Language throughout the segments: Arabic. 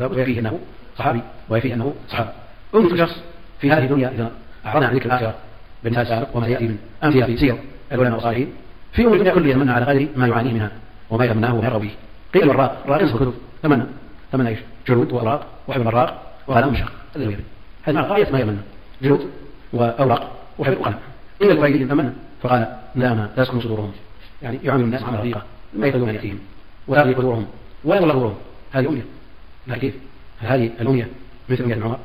ويكفيه أنه صحابي ويكفيه أنه صحابي. انظر. شخص في هذه الدنيا إذا أعرضنا عن ذكر الآخرة بالمثال السابق وما يأتي من امثله في سير العلماء الصالحين في أمور الدنيا كلها يتمنى على قدر ما يعانيه منها وما يتمناه ويرغب به. قيل الراق الراق ينصف الكتب تمنى تمنى إيش؟ جلود وأوراق وحب الراق وقلم مشق هذا هو هذه غايه ما يتمنى. جلود وأوراق وحب وقلم إن القريبين تمنى فقال لا ما تسكن صدورهم. يعني يعامل الناس على رقيقه ما يقدرون ان يأتيهم. ولا قدورهم ولا ظهورهم هذه امنيه كيف؟ هذه الأمنية مثل امنيه عمر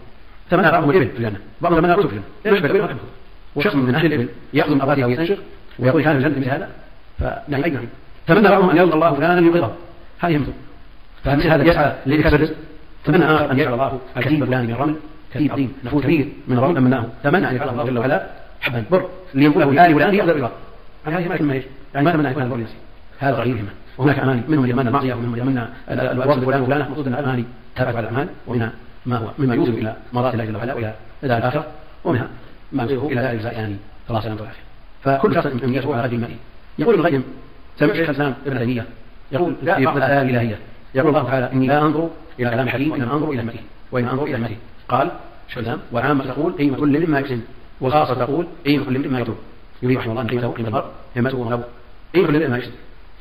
تمنى بعضهم الابل في الجنة؟ بعضهم تمنى الكتب في الجنة. لأنه يحب الابل ويحب وشخص من أهل الابل ياخذ من اباته ويستنشق ويقول كان الجنة مثل هذا فيعني اي نعم تمنى بعضهم أن يرضى الله فلانا ليقره هذه همته. فمثل هذا يسعى لكسب الرزق. تمنى آخر أن يجعل الله الكتيب الفلاني من الرمل كتيب عظيم نفوذ كبير من الرمل تمناه تمنى أن يجعل الله جل وعلا حبا بر لينقله لآل ولآن يقدر الرضا يعني هذه ما إيش؟ يعني ما تمنى أن يكون البر هذا غير همه وهناك أماني منهم من يتمنى المعصية ومنهم من يتمنى الوصل فلان وفلانه مقصود أن الأماني تابعه على الاعمال ومنها ما هو؟ مما يوصل إلى مرات الله جل وعلا وإلى دار الآخرة ومنها ما يوصله إلى دار الجزاء يعني الله سلامه والعافيه فكل شخص من يسوع على قدر يقول ابن القيم سمعت شيخ الإسلام ابن تيمية يقول في بعض الآيات الإلهية يقول الله تعالى إني لا أنظر إلى كلام حكيم وإنما أنظر إلى المتين وإنما أنظر إلى المتين قال شيخ الإسلام والعامه تقول قيمه كل مما يحسن والخاصه تقول قيمه كل مما يطلب يريد رحمه الله أن قيمته قيمه المرء همته وغلبه قيمه كل مما يحسن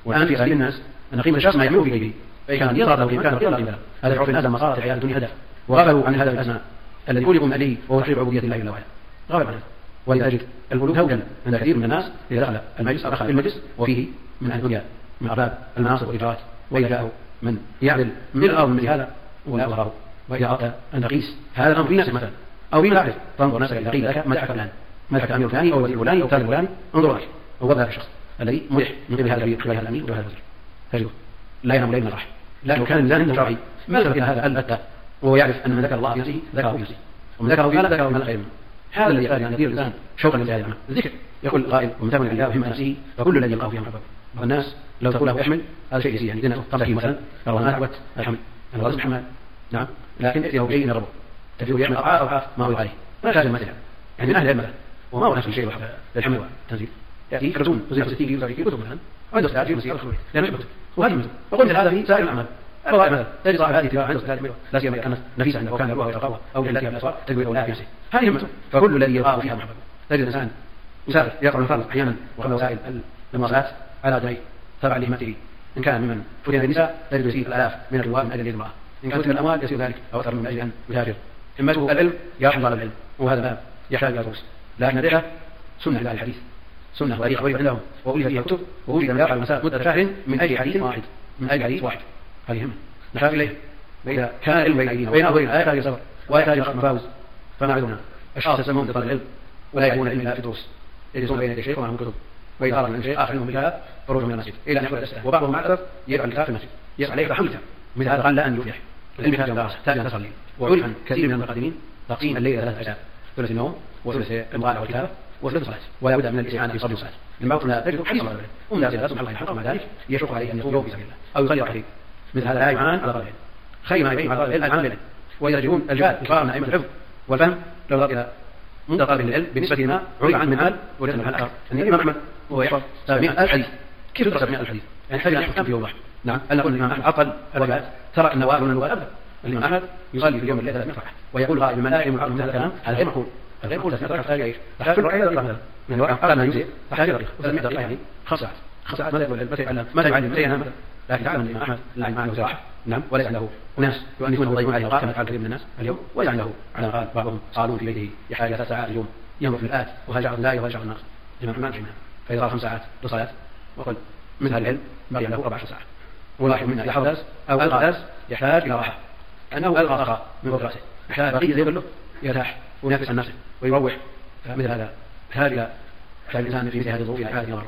والان في غالب الناس أن قيمه الشخص ما يعمله في غيره فإن كان يظهر له كان قيمة. له هذا يعرف الناس لما صارت الحياة الدنيا هدف. وغفلوا عن هذا الأسماء الذي خلقوا من اجله وهو تحقيق عبودية الله جل وعلا. غفلوا عنه ولذلك القلوب هوجا عند كثير من الناس إذا دخل المجلس أو دخل المجلس وفيه من أهل الدنيا من أرباب المناصب والاجارات وإذا جاءه من يعدل من الأرض من هذا ولا أظهره. وإذا أردت أن تقيس هذا الأمر في نفسك مثلا أو في تعرف تنظر نفسك إذا قيل لك مدحك فلان؟ مدحك الامير الفلاني أو الوزير الفلاني أو تاج الفلاني انظر لك هو ذاك الشخص الذي مدح من قبل هذا الأمير هذا الأمير وهذا الوزير تجده لا ينام ليل من الراحه لكن لو كان الانسان عنده شرعي ما سبق إلى هذا البتة وهو يعرف أن من ذكر الله في نفسه ذكره في نفسه. ومن ذكره في لا ذكره من خير منه هذا الذي يقال ان يدير الإنسان شوقا لهذا العمل الذكر. يقول القائل ومن تمن العلياء وهم نفسه فكل الذي يلقاه فيها محبب والناس لو تقول له أحمل هذا شيء يسير يعني دينا قبل مثلا قال أنا اثبت الحمل أنا غصب حمل نعم. لكن ائتيه بشيء من ربه. تجده يعمل أضعاف ما هو عليه. ما كان المثل يعني من أهل العلم وما هو نفس الشيء للحمل والتنزيل ياتي كرتون وزير 60 كيلو في كتب مثلا عنده استعداد في مسيره لأنه يحبط وهذه مثل وقلت هذا في سائر الأعمال. الرائع مثلا. تجد صاحب هذه التجاره عنده استعداد لا سيما اذا كانت نفيسة عنده وكان يروها ويتقوى أو في الاسواق تجد في نفسه هذه فكل الذي فيها محبب تجد يسافر أحيانا وسائل المواصلات على لهمته. إن كان ممن فتن النساء تجد يسير الآلاف من الرواد من أجل المراه إن كان فتن الأموال يسير ذلك أو أكثر من أجل أن يهاجر. همته العلم يرحم طالب العلم. وهذا باب يحتاج إلى دروس لكن الرحله سنة لاهل الحديث. سنة وتاريخ غريب عندهم ووجد فيها كتب ووجد يرحل المساء مدة شهر من أجل حديث واحد. من أجل حديث واحد. هذه همه نحتاج إليه. فاذا كان العلم بين أيدينا وبين اظهرنا لا يحتاج الصبر ولا يحتاج مفاوز. فما عندنا؟ أشخاص يسمون بطلب العلم. ولا يعرفون العلم إلا في دروس يجلسون بين يدي الشيخ ومعهم كتب. وإذا أراد من الشيخ اخر منهم بالكتاب خروج من المسجد. إلى أن يحضر الاسئله وبعضهم مع الأسف يفعل الكتاب في المسجد. يسعى عليه حمل الكتاب مثل هذا قال لا أن يفلح العلم يحتاج دراسة يحتاج ان تصلي وعرف كثير من المقدمين تقسيم الليل ثلاث أجزاء. ثلث النوم وثلث المطالعه والكتابه وثلث الصلاة. ولا بد من الاستعانه في صلاة الصلاة. الموت تجد حريصا على العلم ومن الناس سبحان الله يحرم ذلك يشق عليه ان يصوم يوم في سبيل الله. أو يغير حديث مثل هذا لا يعان على طلب العلم خير ما يبين على طلب العلم بالعلم. واذا يجدون الجهاد إقرار من أئمة الحفظ والفهم لو نظر إلى منذ طالب العلم بالنسبة لما عرف عن من عال وجدنا محل اخر أن الإمام أحمد وهو يحفظ 700000 حديث. كيف يدرس 700000 حديث؟ يعني يحتاج إلى كم في يوم واحد. نعم. هل نقول الإمام أحمد عطل الواجبات النوافل من الواجب ابدا الإمام أحمد يصلي في اليوم الليل 300 ركعة. ويقول قائل من من هذا الكلام هذا غير معقول هذا غير معقول 300 ركعه تحتاج إيش؟ تحتاج كل ركعه دقيقه مثلا من قال ما يجزئ. دقيقه و300 دقيقه يعني خمس ساعات خمس ساعات ماذا يقول متى يعلم متى يعلم متى ينام لكن تعلم الامام احمد لا معه سراحه نعم. وليس له أناس. يؤنسونه ويضيعون عليه اوقات كما يفعل كثير من الناس اليوم. ويجعل له. على قال بعضهم صالون في بيته يحتاج ثلاث ساعات اليوم. ينظر في الآت. وهل جعل الله وهل جعل الناس جماعة ما منها فإذا قال خمس ساعات للصلاة وقل مثل هذا العلم بقي له 14 ساعة والواحد منا يحفظ درس أو ألقى درس يحتاج إلى راحة. أنه ألقى أخرى من فوق رأسه. يحتاج بقية زي له يرتاح. وينافس عن نفسه ويروح فمثل هذا يحتاج إلى يحتاج الإنسان في مثل هذه الظروف إلى حالة نظر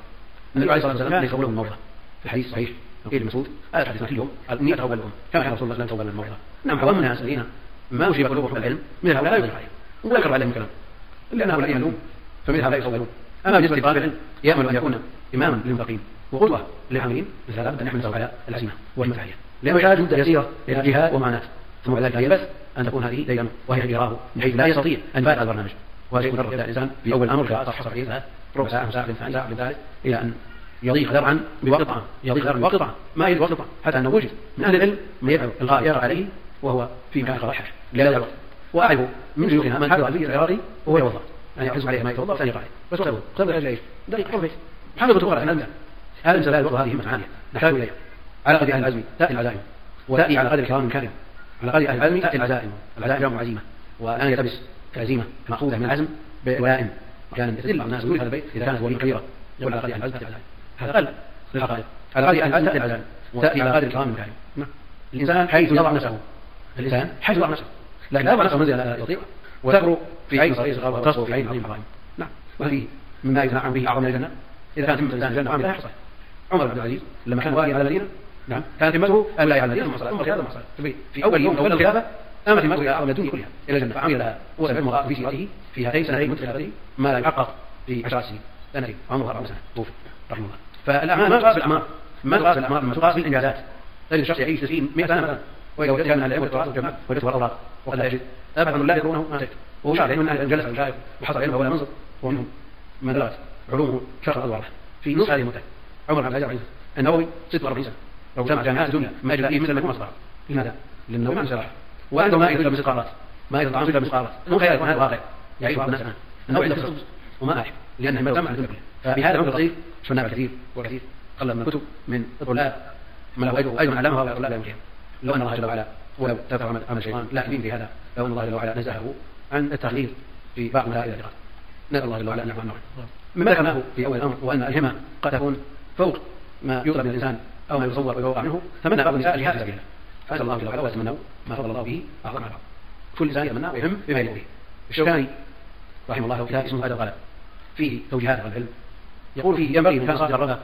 النبي عليه الصلاة والسلام ليس له الموضة. في الحديث الصحيح قيل مسعود آية حديثنا كل يوم قال إني أتقبل الأم كما كان رسول الله صلى الله عليه وسلم الموضة. نعم حضر من الناس الذين ما أشيب قلوبهم العلم مثل هؤلاء لا يوجد عليهم. ولا يكره عليهم الكلام. لأن هؤلاء يعلمون فمثل هؤلاء يصورون أما بالنسبة لطالب العلم يأمل أن يكون إماما للمتقين وقدوة للعاملين مثل هذا أن يحمل على العزيمة والمتعية لأنه يحتاج مدة يسيرة إلى جهاد ومعاناة. ثم بعد ذلك يبث أن تكون هذه ديدنه وهي يراه بحيث لا يستطيع أن يفعل البرنامج. وهذا يبدأ الإنسان في أول الأمر صفحتين ثلاث ربع ساعة ساعة ساعة ساعة من ذلك إلى أن يضيق ذرعا بوقت طعام. يضيق ذرعا بوقت طعام. ما يجد وقت طعام. حتى أنه وجد من أهل العلم من يدعو إلغاء يرى عليه وهو في مكان خاص لهذا الوقت. وأعرف من شيوخنا من حفظ الفيل العراقي وهو يوضا يعني يحرص عليه ما يتوضأ ثاني قاعد بس وقت قبل أجل إيش؟ قبل حفظ القران عن الانبياء هذا مثل هذه هذه همه عالية. نحتاج اليها على قدر أهل العزم تأتي العزائم وتأتي على قدر الكرام الكريم على العزم تاتي العزائم العزائم جمع عزيمة والآن يلتبس كعزيمة مأخوذة من العزم بالوائم كان يستدل بعض الناس يقول هذا البيت إذا كانت ولي كبيرة يقول على قدر أهل العزم هذا قل على قدر أهل العزم العزائم وتأتي على قدر الكرام الكريم. نعم. الإنسان حيث يضع نفسه الإنسان حيث يضع نفسه لكن لا يضع نفسه منزلا لا يطيق وتغرو في عين صغير صغار وتصغر في عين عظيم عظيم نعم. وهذه مما يتنعم به أعظم من الجنة. إذا كانت همه الإنسان الجنة عامله يحصل. عمر بن عبد العزيز لما كان والي على المدينة نعم. كانت همته أن لا يعلم ثم صلاه ثم قياده ثم في أول يوم تولى الخلافه امت همته إلى اعظم الدنيا كلها إلى الجنة. فعمل لها هو سبع مرات في سيرته في هاتين سنتين من خلافته ما لا يحقق في عشرات سنين سنتين عمره 40 سنه توفي. رحمه الله. فالاعمال ما تقاس بالاعمار ما تقاس بالاعمار ما تقاس بالانجازات تجد الشخص يعيش 90 100 سنة مثلا وإذا وجدها من العلم والتراث والجماعة وجدته الأوراق وقد لا يجد. ابدا لا يدرونه ما تجد. وهو شاعر من أهل جلس المشايخ وحصل علمه ولا منصب ومنهم من درس علومه شرق الأدوار. في نصف هذه المده عمر بن الحجر النووي 46 سنة. لو جمع جامعات الدنيا ما يجد فيه مثل يكون اصبح لماذا؟ لأنه ما انشرح وعنده ما يجد مسقارات ما يجد طعام الا مسقارات مو خيال يكون هذا واقع يعيش بعض الناس. الان النووي عنده خصوص وما احب لأنه ما يجمع الدنيا كلها فبهذا العمر القصير شفنا كثير وكثير قل من الكتب من الطلاب من له اجر اجر من علمها وهؤلاء لا يمكن لو أن الله جل وعلا ولو ترك عمل الشيطان لا يمين في هذا. لو أن الله جل وعلا نزهه عن التخليل في بعض مسائل الاعتقاد نسأل الله جل وعلا أن يعفو عنا مما ذكرناه في أول الأمر وأن الهمة قد تكون فوق ما يطلب من الإنسان. أو ما يتصور ويوقع منه تمنى بعض النساء الجهاد في سبيل الله جل وعلا ويتمنوا ما فضل الله به اعظم على بعض كل إنسان يتمنى ويهم بما يليق به الشوكاني رحمه الله له كتاب اسمه هذا الغلب فيه توجيهات العلم. يقول فيه ينبغي من كان صادق الرغبة